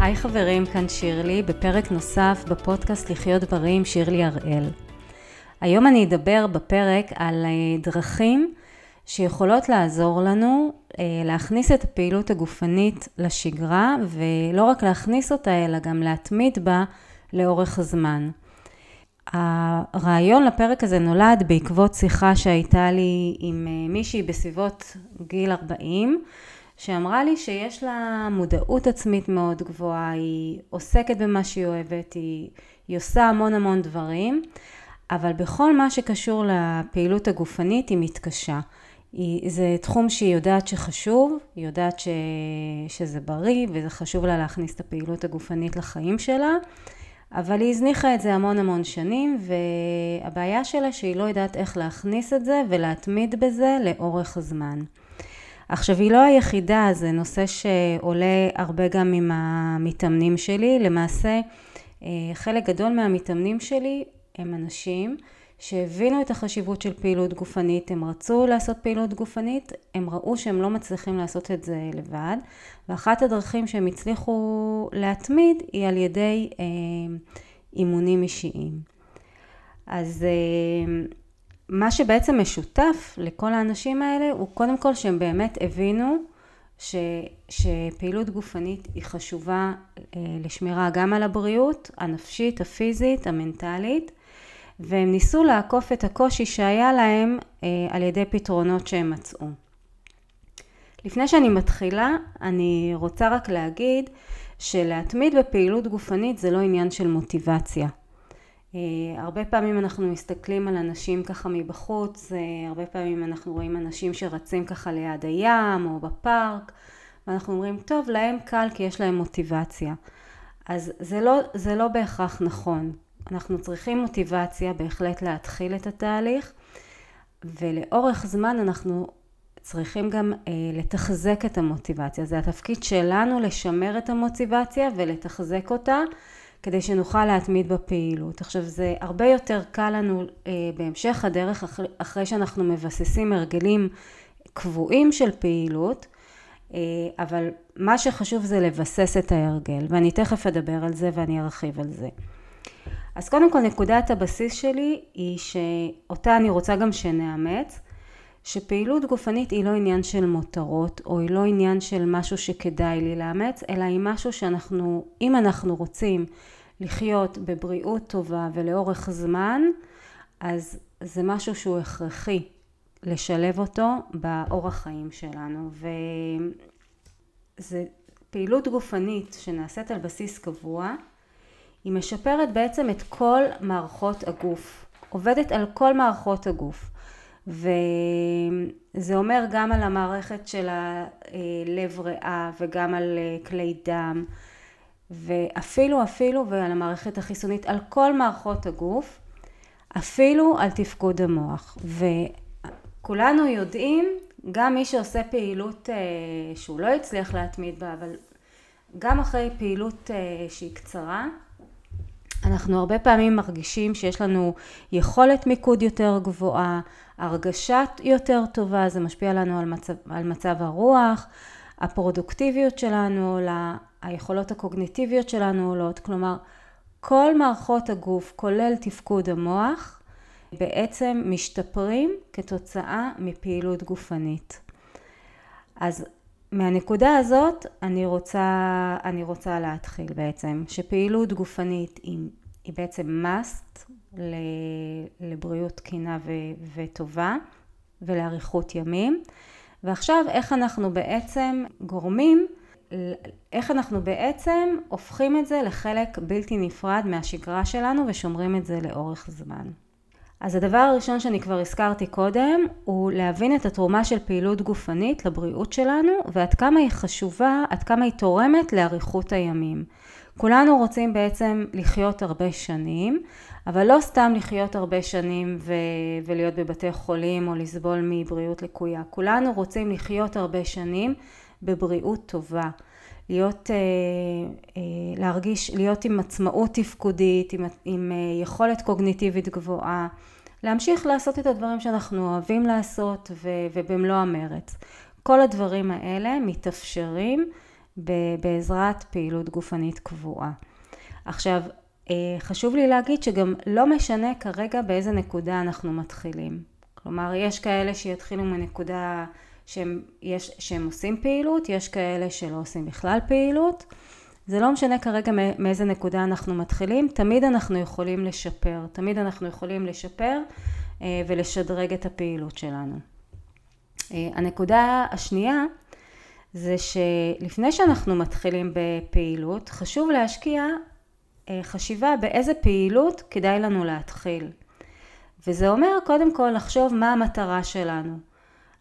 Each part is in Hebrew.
היי חברים, כאן שירלי, בפרק נוסף בפודקאסט לחיות בריא עם שירלי הראל. היום אני אדבר בפרק על אה, דרכים שיכולות לעזור לנו אה, להכניס את הפעילות הגופנית לשגרה, ולא רק להכניס אותה, אלא גם להתמיד בה לאורך הזמן. הרעיון לפרק הזה נולד בעקבות שיחה שהייתה לי עם אה, מישהי בסביבות גיל 40, שאמרה לי שיש לה מודעות עצמית מאוד גבוהה, היא עוסקת במה שהיא אוהבת, היא, היא עושה המון המון דברים, אבל בכל מה שקשור לפעילות הגופנית היא מתקשה. היא, זה תחום שהיא יודעת שחשוב, היא יודעת ש, שזה בריא וזה חשוב לה להכניס את הפעילות הגופנית לחיים שלה, אבל היא הזניחה את זה המון המון שנים והבעיה שלה שהיא לא יודעת איך להכניס את זה ולהתמיד בזה לאורך הזמן. עכשיו היא לא היחידה, זה נושא שעולה הרבה גם עם המתאמנים שלי, למעשה אה, חלק גדול מהמתאמנים שלי הם אנשים שהבינו את החשיבות של פעילות גופנית, הם רצו לעשות פעילות גופנית, הם ראו שהם לא מצליחים לעשות את זה לבד, ואחת הדרכים שהם הצליחו להתמיד היא על ידי אה, אימונים אישיים. אז אה, מה שבעצם משותף לכל האנשים האלה הוא קודם כל שהם באמת הבינו ש, שפעילות גופנית היא חשובה אה, לשמירה גם על הבריאות הנפשית, הפיזית, המנטלית, והם ניסו לעקוף את הקושי שהיה להם אה, על ידי פתרונות שהם מצאו. לפני שאני מתחילה, אני רוצה רק להגיד שלהתמיד בפעילות גופנית זה לא עניין של מוטיבציה. אה, הרבה פעמים אנחנו מסתכלים על אנשים ככה מבחוץ, אה, הרבה פעמים אנחנו רואים אנשים שרצים ככה ליד הים או בפארק, ואנחנו אומרים, טוב, להם קל כי יש להם מוטיבציה. אז זה לא, זה לא בהכרח נכון. אנחנו צריכים מוטיבציה בהחלט להתחיל את התהליך, ולאורך זמן אנחנו צריכים גם אה, לתחזק את המוטיבציה. זה התפקיד שלנו לשמר את המוטיבציה ולתחזק אותה כדי שנוכל להתמיד בפעילות. עכשיו זה הרבה יותר קל לנו אה, בהמשך הדרך אחרי, אחרי שאנחנו מבססים הרגלים קבועים של פעילות, אה, אבל מה שחשוב זה לבסס את ההרגל ואני תכף אדבר על זה ואני ארחיב על זה. אז קודם כל נקודת הבסיס שלי היא שאותה אני רוצה גם שנאמץ, שפעילות גופנית היא לא עניין של מותרות או היא לא עניין של משהו שכדאי לי לאמץ, אלא היא משהו שאנחנו, אם אנחנו רוצים לחיות בבריאות טובה ולאורך זמן, אז זה משהו שהוא הכרחי לשלב אותו באורח חיים שלנו. וזה פעילות גופנית שנעשית על בסיס קבוע, היא משפרת בעצם את כל מערכות הגוף, עובדת על כל מערכות הגוף. וזה אומר גם על המערכת של הלב ריאה וגם על כלי דם ואפילו אפילו ועל המערכת החיסונית, על כל מערכות הגוף, אפילו על תפקוד המוח. וכולנו יודעים, גם מי שעושה פעילות אה, שהוא לא הצליח להתמיד בה, אבל גם אחרי פעילות אה, שהיא קצרה, אנחנו הרבה פעמים מרגישים שיש לנו יכולת מיקוד יותר גבוהה, הרגשת יותר טובה, זה משפיע לנו על מצב, על מצב הרוח, הפרודוקטיביות שלנו עולה, היכולות הקוגניטיביות שלנו עולות, כלומר כל מערכות הגוף כולל תפקוד המוח בעצם משתפרים כתוצאה מפעילות גופנית. אז מהנקודה הזאת אני רוצה, אני רוצה להתחיל בעצם, שפעילות גופנית היא, היא בעצם must לבריאות תקינה ו, וטובה ולאריכות ימים. ועכשיו איך אנחנו בעצם גורמים, איך אנחנו בעצם הופכים את זה לחלק בלתי נפרד מהשגרה שלנו ושומרים את זה לאורך זמן. אז הדבר הראשון שאני כבר הזכרתי קודם הוא להבין את התרומה של פעילות גופנית לבריאות שלנו ועד כמה היא חשובה, עד כמה היא תורמת לאריכות הימים. כולנו רוצים בעצם לחיות הרבה שנים, אבל לא סתם לחיות הרבה שנים ו- ולהיות בבתי חולים או לסבול מבריאות לקויה. כולנו רוצים לחיות הרבה שנים בבריאות טובה. להיות, אה, אה, להרגיש, להיות עם עצמאות תפקודית, עם, עם אה, יכולת קוגניטיבית גבוהה, להמשיך לעשות את הדברים שאנחנו אוהבים לעשות ו, ובמלוא המרץ. כל הדברים האלה מתאפשרים בעזרת פעילות גופנית קבועה. עכשיו, חשוב לי להגיד שגם לא משנה כרגע באיזה נקודה אנחנו מתחילים. כלומר, יש כאלה שיתחילו מנקודה שהם, יש, שהם עושים פעילות, יש כאלה שלא עושים בכלל פעילות. זה לא משנה כרגע מאיזה נקודה אנחנו מתחילים, תמיד אנחנו יכולים לשפר, תמיד אנחנו יכולים לשפר אה, ולשדרג את הפעילות שלנו. אה, הנקודה השנייה זה שלפני שאנחנו מתחילים בפעילות, חשוב להשקיע אה, חשיבה באיזה פעילות כדאי לנו להתחיל. וזה אומר קודם כל לחשוב מה המטרה שלנו.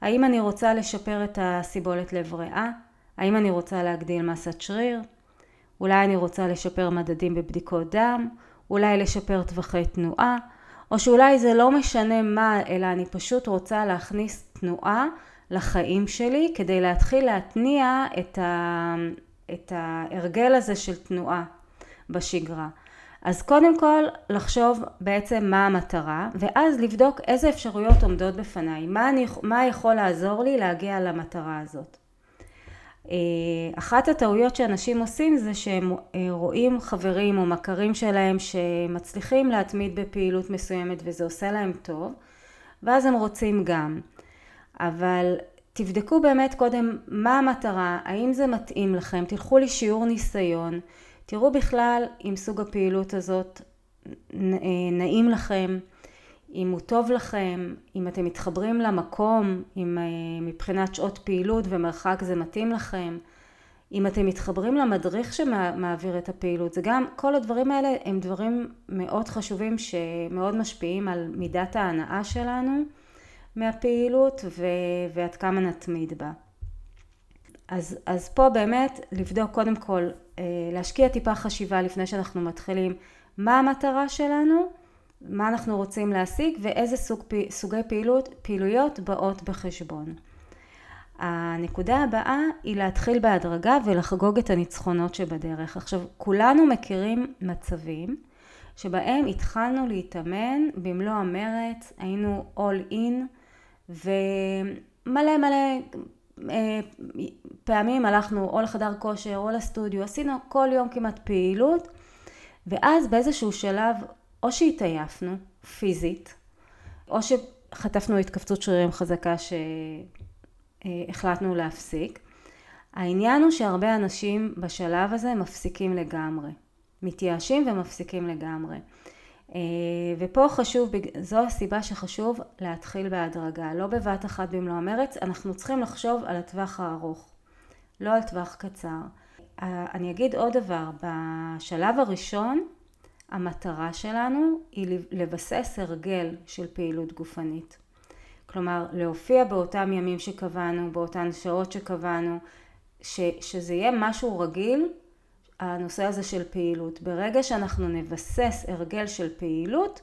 האם אני רוצה לשפר את הסיבולת לב ריאה? האם אני רוצה להגדיל מסת שריר? אולי אני רוצה לשפר מדדים בבדיקות דם? אולי לשפר טווחי תנועה? או שאולי זה לא משנה מה, אלא אני פשוט רוצה להכניס תנועה לחיים שלי כדי להתחיל להתניע את, ה, את ההרגל הזה של תנועה בשגרה. אז קודם כל לחשוב בעצם מה המטרה ואז לבדוק איזה אפשרויות עומדות בפניי, מה, אני, מה יכול לעזור לי להגיע למטרה הזאת. אה, אחת הטעויות שאנשים עושים זה שהם אה, רואים חברים או מכרים שלהם שמצליחים להתמיד בפעילות מסוימת וזה עושה להם טוב ואז הם רוצים גם. אבל תבדקו באמת קודם מה המטרה, האם זה מתאים לכם, תלכו לשיעור ניסיון, תראו בכלל אם סוג הפעילות הזאת אה, נעים לכם, אם הוא טוב לכם, אם אתם מתחברים למקום, אם אה, מבחינת שעות פעילות ומרחק זה מתאים לכם, אם אתם מתחברים למדריך שמעביר את הפעילות, זה גם, כל הדברים האלה הם דברים מאוד חשובים שמאוד משפיעים על מידת ההנאה שלנו מהפעילות ו, ועד כמה נתמיד בה. אז, אז פה באמת לבדוק קודם כל, להשקיע טיפה חשיבה לפני שאנחנו מתחילים מה המטרה שלנו, מה אנחנו רוצים להשיג ואיזה סוג, סוגי פעילות, פעילויות באות בחשבון. הנקודה הבאה היא להתחיל בהדרגה ולחגוג את הניצחונות שבדרך. עכשיו, כולנו מכירים מצבים שבהם התחלנו להתאמן במלוא המרץ, היינו all in ומלא מלא אה, פעמים הלכנו או לחדר כושר או לסטודיו, עשינו כל יום כמעט פעילות ואז באיזשהו שלב או שהתעייפנו פיזית או שחטפנו התכווצות שרירים חזקה שהחלטנו להפסיק. העניין הוא שהרבה אנשים בשלב הזה מפסיקים לגמרי, מתייאשים ומפסיקים לגמרי. אה, ופה חשוב, זו הסיבה שחשוב להתחיל בהדרגה, לא בבת אחת במלוא המרץ, אנחנו צריכים לחשוב על הטווח הארוך, לא על טווח קצר. אה, אני אגיד עוד דבר, בשלב הראשון המטרה שלנו היא לבסס הרגל של פעילות גופנית. כלומר, להופיע באותם ימים שקבענו, באותן שעות שקבענו, ש, שזה יהיה משהו רגיל הנושא הזה של פעילות. ברגע שאנחנו נבסס הרגל של פעילות,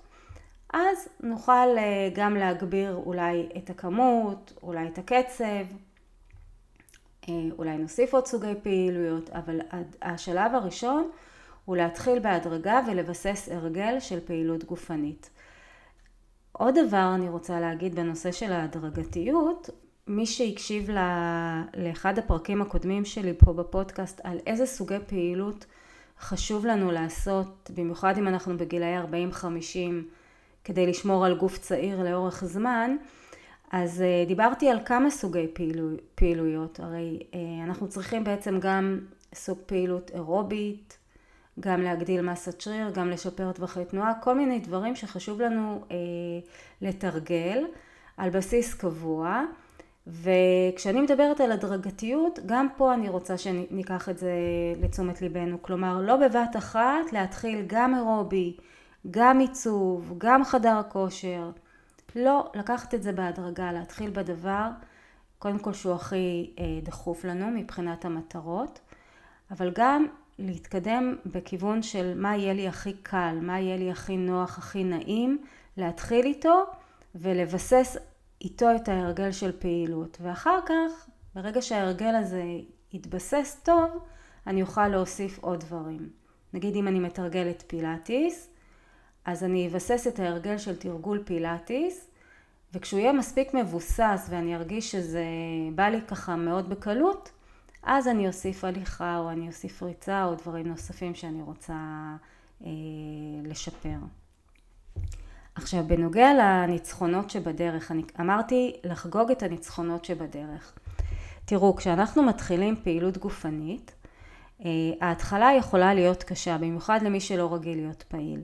אז נוכל אה, גם להגביר אולי את הכמות, אולי את הקצב, אה, אולי נוסיף עוד סוגי פעילויות, אבל השלב הראשון הוא להתחיל בהדרגה ולבסס הרגל של פעילות גופנית. עוד דבר אני רוצה להגיד בנושא של ההדרגתיות, מי שהקשיב לאחד הפרקים הקודמים שלי פה בפודקאסט על איזה סוגי פעילות חשוב לנו לעשות, במיוחד אם אנחנו בגילאי 40-50 כדי לשמור על גוף צעיר לאורך זמן, אז אה, דיברתי על כמה סוגי פעילו, פעילויות, הרי אה, אנחנו צריכים בעצם גם סוג פעילות אירובית, גם להגדיל מסת שריר, גם לשפר טווחי תנועה, כל מיני דברים שחשוב לנו אה, לתרגל על בסיס קבוע. וכשאני מדברת על הדרגתיות, גם פה אני רוצה שניקח את זה לתשומת ליבנו. כלומר, לא בבת אחת להתחיל גם אירובי, גם עיצוב, גם חדר כושר. לא, לקחת את זה בהדרגה, להתחיל בדבר, קודם כל שהוא הכי אה, דחוף לנו מבחינת המטרות, אבל גם להתקדם בכיוון של מה יהיה לי הכי קל, מה יהיה לי הכי נוח, הכי נעים, להתחיל איתו ולבסס איתו את ההרגל של פעילות. ואחר כך, ברגע שההרגל הזה יתבסס טוב, אני אוכל להוסיף עוד דברים. נגיד אם אני מתרגלת פילאטיס, אז אני אבסס את ההרגל של תרגול פילאטיס, וכשהוא יהיה מספיק מבוסס ואני ארגיש שזה בא לי ככה מאוד בקלות, אז אני אוסיף הליכה או אני אוסיף ריצה או דברים נוספים שאני רוצה אה, לשפר. עכשיו בנוגע לניצחונות שבדרך, אני אמרתי לחגוג את הניצחונות שבדרך. תראו, כשאנחנו מתחילים פעילות גופנית, אה, ההתחלה יכולה להיות קשה, במיוחד למי שלא רגיל להיות פעיל.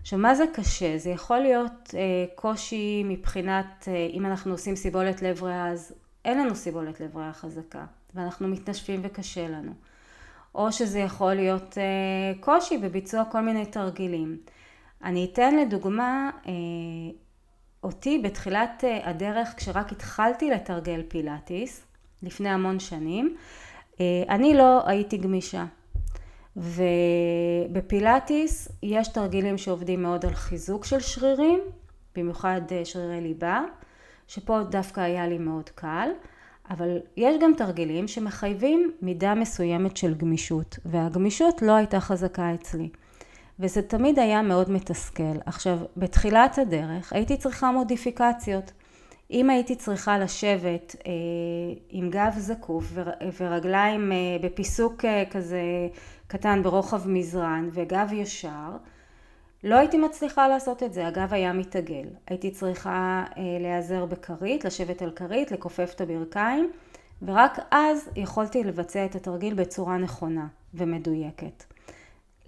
עכשיו מה זה קשה? זה יכול להיות אה, קושי מבחינת אה, אם אנחנו עושים סיבולת לב ריאה אז אין לנו סיבולת לב ריאה חזקה ואנחנו מתנשפים וקשה לנו. או שזה יכול להיות קושי בביצוע כל מיני תרגילים. אני אתן לדוגמה אה, אותי בתחילת אה, הדרך כשרק התחלתי לתרגל פילאטיס לפני המון שנים אה, אני לא הייתי גמישה ובפילאטיס יש תרגילים שעובדים מאוד על חיזוק של שרירים, במיוחד שרירי ליבה, שפה דווקא היה לי מאוד קל, אבל יש גם תרגילים שמחייבים מידה מסוימת של גמישות, והגמישות לא הייתה חזקה אצלי. וזה תמיד היה מאוד מתסכל. עכשיו, בתחילת הדרך הייתי צריכה מודיפיקציות. אם הייתי צריכה לשבת אה, עם גב זקוף ורגליים אה, בפיסוק אה, כזה קטן ברוחב מזרן וגב ישר, לא הייתי מצליחה לעשות את זה, הגב היה מתעגל. הייתי צריכה אה, להיעזר בכרית, לשבת על כרית, לכופף את הברכיים, ורק אז יכולתי לבצע את התרגיל בצורה נכונה ומדויקת.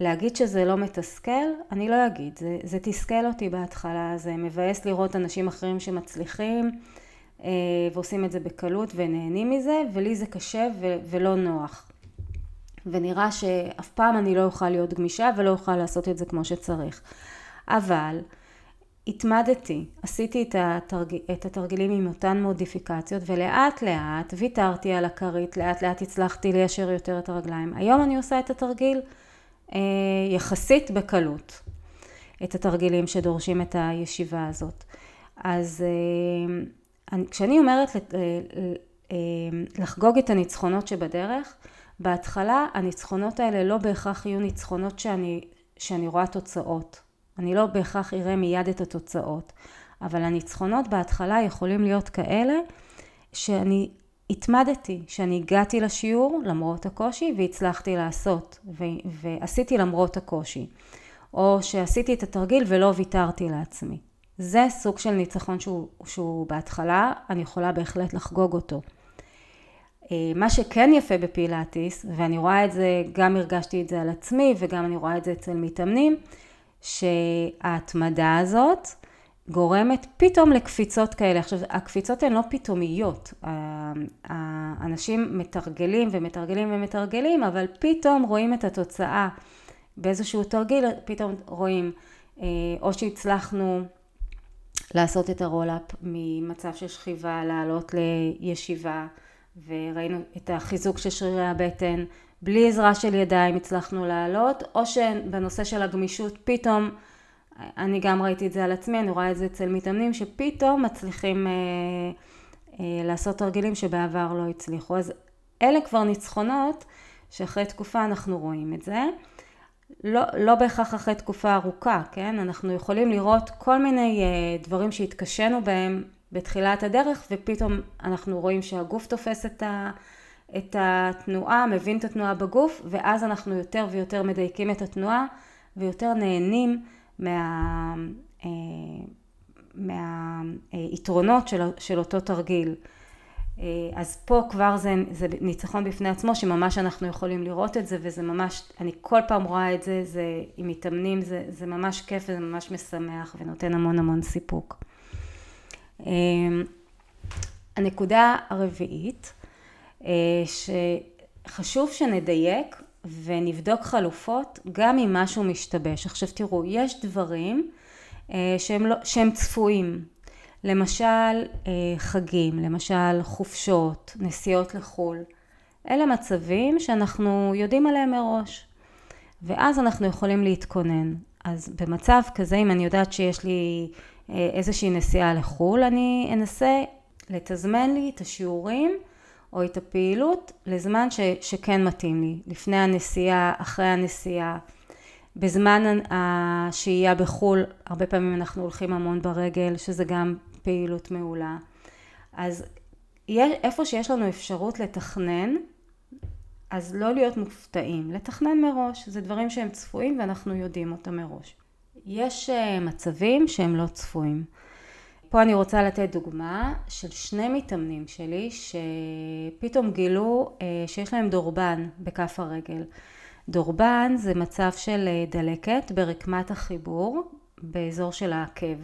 להגיד שזה לא מתסכל, אני לא אגיד, זה, זה תסכל אותי בהתחלה, זה מבאס לראות אנשים אחרים שמצליחים אה, ועושים את זה בקלות ונהנים מזה, ולי זה קשה ו, ולא נוח. ונראה שאף פעם אני לא אוכל להיות גמישה ולא אוכל לעשות את זה כמו שצריך. אבל התמדתי, עשיתי את, התרג... את התרגילים עם אותן מודיפיקציות ולאט לאט ויתרתי על הכרית, לאט לאט הצלחתי ליישר יותר את הרגליים. היום אני עושה את התרגיל יחסית בקלות, את התרגילים שדורשים את הישיבה הזאת. אז אה, אני, כשאני אומרת אה, לחגוג את הניצחונות שבדרך, בהתחלה הניצחונות האלה לא בהכרח יהיו ניצחונות שאני, שאני רואה תוצאות. אני לא בהכרח אראה מיד את התוצאות. אבל הניצחונות בהתחלה יכולים להיות כאלה שאני התמדתי, שאני הגעתי לשיעור למרות הקושי והצלחתי לעשות ו- ועשיתי למרות הקושי. או שעשיתי את התרגיל ולא ויתרתי לעצמי. זה סוג של ניצחון שהוא, שהוא בהתחלה, אני יכולה בהחלט לחגוג אותו. אה, מה שכן יפה בפילאטיס, ואני רואה את זה, גם הרגשתי את זה על עצמי וגם אני רואה את זה אצל מתאמנים, שההתמדה הזאת גורמת פתאום לקפיצות כאלה. עכשיו, הקפיצות הן לא פתאומיות. האנשים מתרגלים ומתרגלים ומתרגלים, אבל פתאום רואים את התוצאה. באיזשהו תרגיל פתאום רואים אה, או שהצלחנו לעשות את הרולאפ ממצב של שכיבה לעלות לישיבה וראינו את החיזוק של שרירי הבטן, בלי עזרה של ידיים הצלחנו לעלות, או שבנושא של הגמישות פתאום, אני גם ראיתי את זה על עצמי, אני רואה את זה אצל מתאמנים, שפתאום מצליחים אה, אה, לעשות תרגילים שבעבר לא הצליחו. אז אלה כבר ניצחונות שאחרי תקופה אנחנו רואים את זה. לא, לא בהכרח אחרי תקופה ארוכה, כן? אנחנו יכולים לראות כל מיני אה, דברים שהתקשינו בהם בתחילת הדרך ופתאום אנחנו רואים שהגוף תופס את, ה, את התנועה, מבין את התנועה בגוף ואז אנחנו יותר ויותר מדייקים את התנועה ויותר נהנים מה, אה, מהיתרונות של, של אותו תרגיל. אה, אז פה כבר זה, זה ניצחון בפני עצמו שממש אנחנו יכולים לראות את זה וזה ממש, אני כל פעם רואה את זה, זה עם מתאמנים, זה, זה ממש כיף וזה ממש משמח ונותן המון המון סיפוק. הנקודה הרביעית, אה, שחשוב שנדייק ונבדוק חלופות גם אם משהו משתבש. עכשיו תראו, יש דברים אה, שהם, לא, שהם צפויים. למשל אה, חגים, למשל חופשות, נסיעות לחו"ל. אלה מצבים שאנחנו יודעים עליהם מראש. ואז אנחנו יכולים להתכונן. אז במצב כזה, אם אני יודעת שיש לי אה, איזושהי נסיעה לחו"ל, אני אנסה לתזמן לי את השיעורים או את הפעילות לזמן ש, שכן מתאים לי, לפני הנסיעה, אחרי הנסיעה. בזמן השהייה בחו"ל, הרבה פעמים אנחנו הולכים המון ברגל, שזה גם פעילות מעולה. אז איפה שיש לנו אפשרות לתכנן, אז לא להיות מופתעים, לתכנן מראש, זה דברים שהם צפויים ואנחנו יודעים אותם מראש. יש אה, מצבים שהם לא צפויים. פה אני רוצה לתת דוגמה של שני מתאמנים שלי שפתאום גילו אה, שיש להם דורבן בכף הרגל. דורבן זה מצב של אה, דלקת ברקמת החיבור באזור של העקב.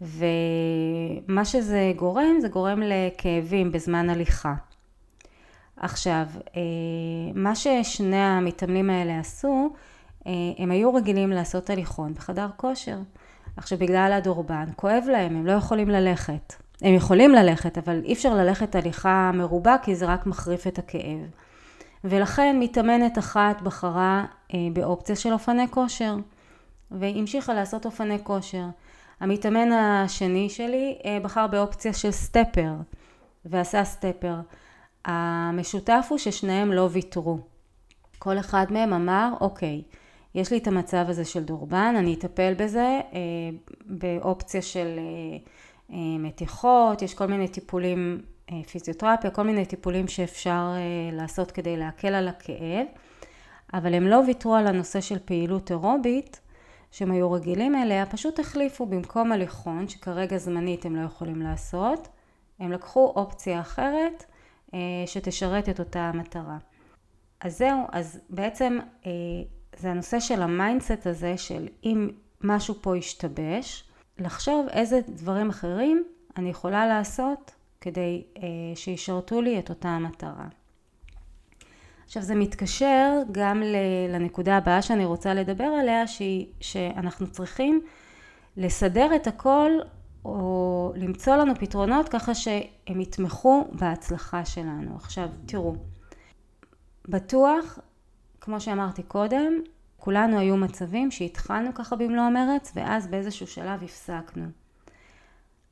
ומה שזה גורם, זה גורם לכאבים בזמן הליכה. עכשיו, אה, מה ששני המתאמנים האלה עשו, הם היו רגילים לעשות הליכון בחדר כושר. עכשיו, בגלל הדורבן, כואב להם, הם לא יכולים ללכת. הם יכולים ללכת, אבל אי אפשר ללכת הליכה מרובה, כי זה רק מחריף את הכאב. ולכן מתאמנת אחת בחרה אה, באופציה של אופני כושר, והמשיכה לעשות אופני כושר. המתאמן השני שלי בחר באופציה של סטפר, ועשה סטפר. המשותף הוא ששניהם לא ויתרו. כל אחד מהם אמר, אוקיי, יש לי את המצב הזה של דורבן, אני אטפל בזה אה, באופציה של אה, אה, מתיחות, יש כל מיני טיפולים, אה, פיזיותרפיה, כל מיני טיפולים שאפשר אה, לעשות כדי להקל על הכאב, אבל הם לא ויתרו על הנושא של פעילות אירובית שהם היו רגילים אליה, פשוט החליפו במקום הליכון, שכרגע זמנית הם לא יכולים לעשות, הם לקחו אופציה אחרת אה, שתשרת את אותה המטרה. אז זהו, אז בעצם אה, זה הנושא של ה mindset הזה של אם משהו פה ישתבש, לחשוב איזה דברים אחרים אני יכולה לעשות כדי אה, שישרתו לי את אותה המטרה. עכשיו זה מתקשר גם לנקודה הבאה שאני רוצה לדבר עליה, שהיא, שאנחנו צריכים לסדר את הכל או למצוא לנו פתרונות ככה שהם יתמכו בהצלחה שלנו. עכשיו תראו, בטוח, כמו שאמרתי קודם, כולנו היו מצבים שהתחלנו ככה במלוא המרץ ואז באיזשהו שלב הפסקנו.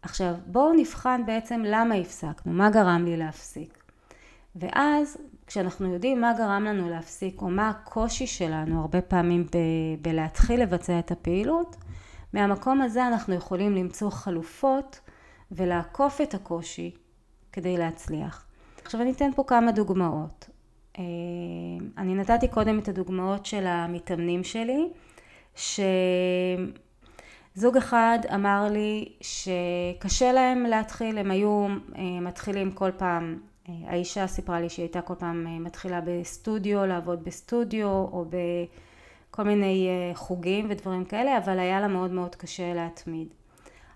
עכשיו בואו נבחן בעצם למה הפסקנו, מה גרם לי להפסיק. ואז כשאנחנו יודעים מה גרם לנו להפסיק או מה הקושי שלנו הרבה פעמים ב- בלהתחיל לבצע את הפעילות, מהמקום הזה אנחנו יכולים למצוא חלופות ולעקוף את הקושי כדי להצליח. עכשיו אני אתן פה כמה דוגמאות. אה, אני נתתי קודם את הדוגמאות של המתאמנים שלי, שזוג אחד אמר לי שקשה להם להתחיל, הם היו אה, מתחילים כל פעם, אה, האישה סיפרה לי שהיא הייתה כל פעם מתחילה בסטודיו, לעבוד בסטודיו או ב... כל מיני חוגים ודברים כאלה, אבל היה לה מאוד מאוד קשה להתמיד.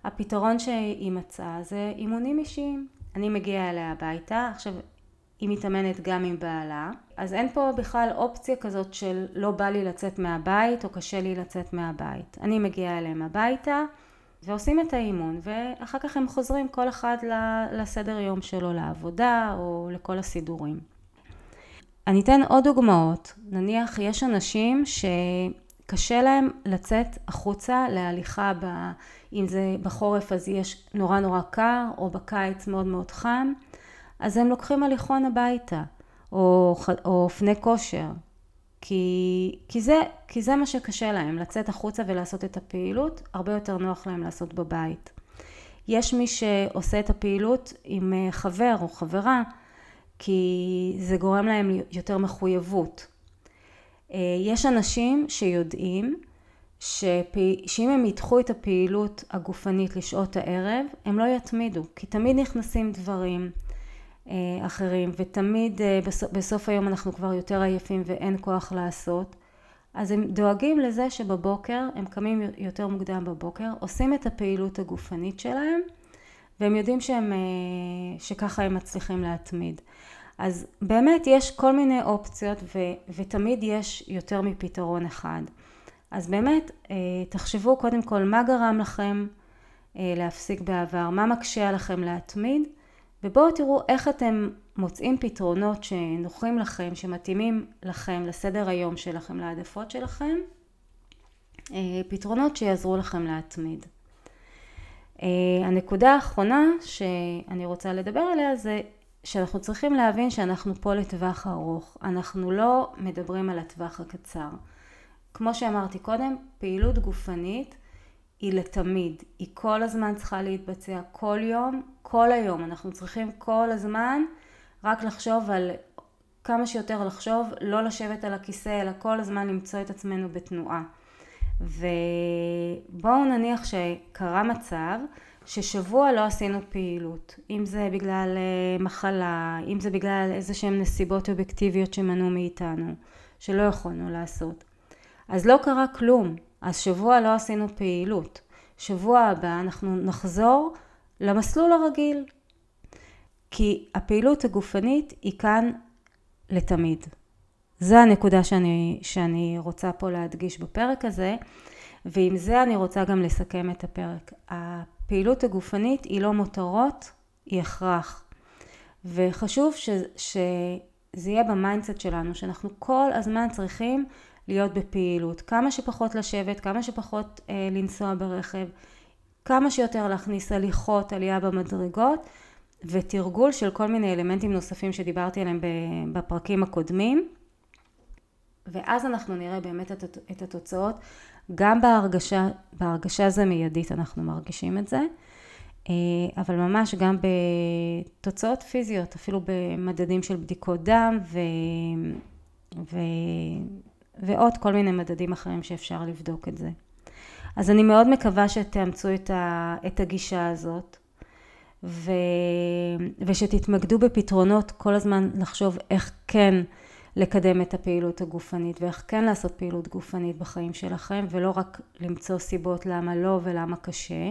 הפתרון שהיא מצאה זה אימונים אישיים. אני מגיעה אליה הביתה, עכשיו היא מתאמנת גם עם בעלה, אז אין פה בכלל אופציה כזאת של לא בא לי לצאת מהבית או קשה לי לצאת מהבית. אני מגיעה אליהם הביתה ועושים את האימון ואחר כך הם חוזרים כל אחד לסדר יום שלו לעבודה או לכל הסידורים. אני אתן עוד דוגמאות. נניח יש אנשים שקשה להם לצאת החוצה להליכה, ב... אם זה בחורף אז יש נורא נורא קר, או בקיץ מאוד מאוד חם, אז הם לוקחים הליכון הביתה, או, או אופני כושר. כי, כי, זה, כי זה מה שקשה להם, לצאת החוצה ולעשות את הפעילות, הרבה יותר נוח להם לעשות בבית. יש מי שעושה את הפעילות עם אה, חבר או חברה, כי זה גורם להם יותר מחויבות. אה, יש אנשים שיודעים שאם הם ידחו את הפעילות הגופנית לשעות הערב, הם לא יתמידו, כי תמיד נכנסים דברים אחרים, ותמיד אה, בסוף היום אנחנו כבר יותר עייפים ואין כוח לעשות. אז הם דואגים לזה שבבוקר, הם קמים יותר מוקדם בבוקר, עושים את הפעילות הגופנית שלהם, והם יודעים שהם, שככה הם מצליחים להתמיד. אז באמת יש כל מיני אופציות ו, ותמיד יש יותר מפתרון אחד. אז באמת אה, תחשבו קודם כל מה גרם לכם אה, להפסיק בעבר, מה מקשה עליכם להתמיד ובואו תראו איך אתם מוצאים פתרונות שנוחים לכם, שמתאימים לכם, לסדר היום שלכם, להעדפות שלכם, אה, פתרונות שיעזרו לכם להתמיד. הנקודה האחרונה שאני רוצה לדבר עליה זה שאנחנו צריכים להבין שאנחנו פה לטווח ארוך, אנחנו לא מדברים על הטווח הקצר. כמו שאמרתי קודם, פעילות גופנית היא לתמיד, היא כל הזמן צריכה להתבצע, כל יום, כל היום, אנחנו צריכים כל הזמן רק לחשוב על כמה שיותר לחשוב, לא לשבת על הכיסא, אלא כל הזמן למצוא את עצמנו בתנועה. ובואו נניח שקרה מצב ששבוע לא עשינו פעילות, אם זה בגלל אה, מחלה, אם זה בגלל איזה שהן נסיבות אובייקטיביות שמנעו מאיתנו, שלא יכולנו לעשות. אז לא קרה כלום, אז שבוע לא עשינו פעילות. שבוע הבא אנחנו נחזור למסלול הרגיל. כי הפעילות הגופנית היא כאן לתמיד. זו הנקודה שאני, שאני רוצה פה להדגיש בפרק הזה, ועם זה אני רוצה גם לסכם את הפרק. הפעילות הגופנית היא לא מותרות, היא הכרח. וחשוב ש, שזה יהיה ב mindset שלנו, שאנחנו כל הזמן צריכים להיות בפעילות. כמה שפחות לשבת, כמה שפחות אה, לנסוע ברכב, כמה שיותר להכניס הליכות, עלייה במדרגות, ותרגול של כל מיני אלמנטים נוספים שדיברתי עליהם בפרקים הקודמים. ואז אנחנו נראה באמת את התוצאות. גם בהרגשה, בהרגשה זה מיידית אנחנו מרגישים את זה, אה, אבל ממש גם בתוצאות פיזיות, אפילו במדדים של בדיקות דם ו... ו... ועוד כל מיני מדדים אחרים שאפשר לבדוק את זה. אז אני מאוד מקווה שתאמצו את, ה... את הגישה הזאת. ו... ושתתמקדו בפתרונות כל הזמן לחשוב איך כן לקדם את הפעילות הגופנית ואיך כן לעשות פעילות גופנית בחיים שלכם ולא רק למצוא סיבות למה לא ולמה קשה.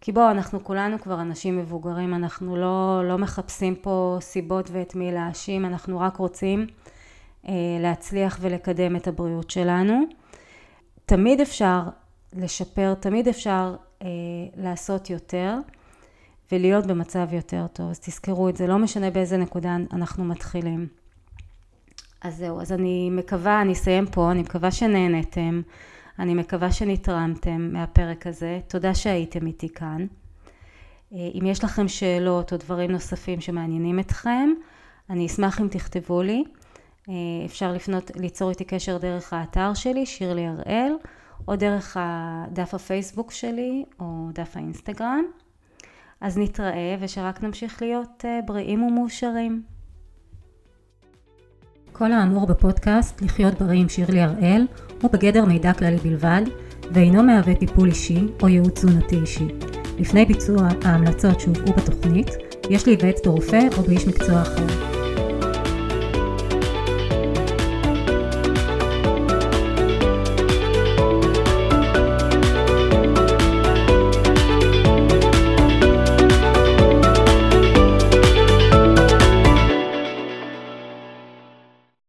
כי בואו, אנחנו כולנו כבר אנשים מבוגרים, אנחנו לא, לא מחפשים פה סיבות ואת מי להאשים, אנחנו רק רוצים אה, להצליח ולקדם את הבריאות שלנו. תמיד אפשר לשפר, תמיד אפשר אה, לעשות יותר. ולהיות במצב יותר טוב. אז תזכרו את זה, לא משנה באיזה נקודה אנחנו מתחילים. אז זהו, אז אני מקווה, אני אסיים פה, אני מקווה שנהנתם, אני מקווה שנתרמתם מהפרק הזה, תודה שהייתם איתי כאן. אה, אם יש לכם שאלות או דברים נוספים שמעניינים אתכם, אני אשמח אם תכתבו לי. אה, אפשר לפנות, ליצור איתי קשר דרך האתר שלי, שירלי הראל, או דרך דף הפייסבוק שלי, או דף האינסטגרם. אז נתראה ושרק נמשיך להיות אה, בריאים ומאושרים. כל האמור בפודקאסט לחיות בריא עם שירלי הראל הוא בגדר מידע כללי בלבד ואינו מהווה טיפול אישי או ייעוץ תזונתי אישי. לפני ביצוע ההמלצות שהובאו בתוכנית, יש להיוועץ ברופא או באיש מקצוע אחר.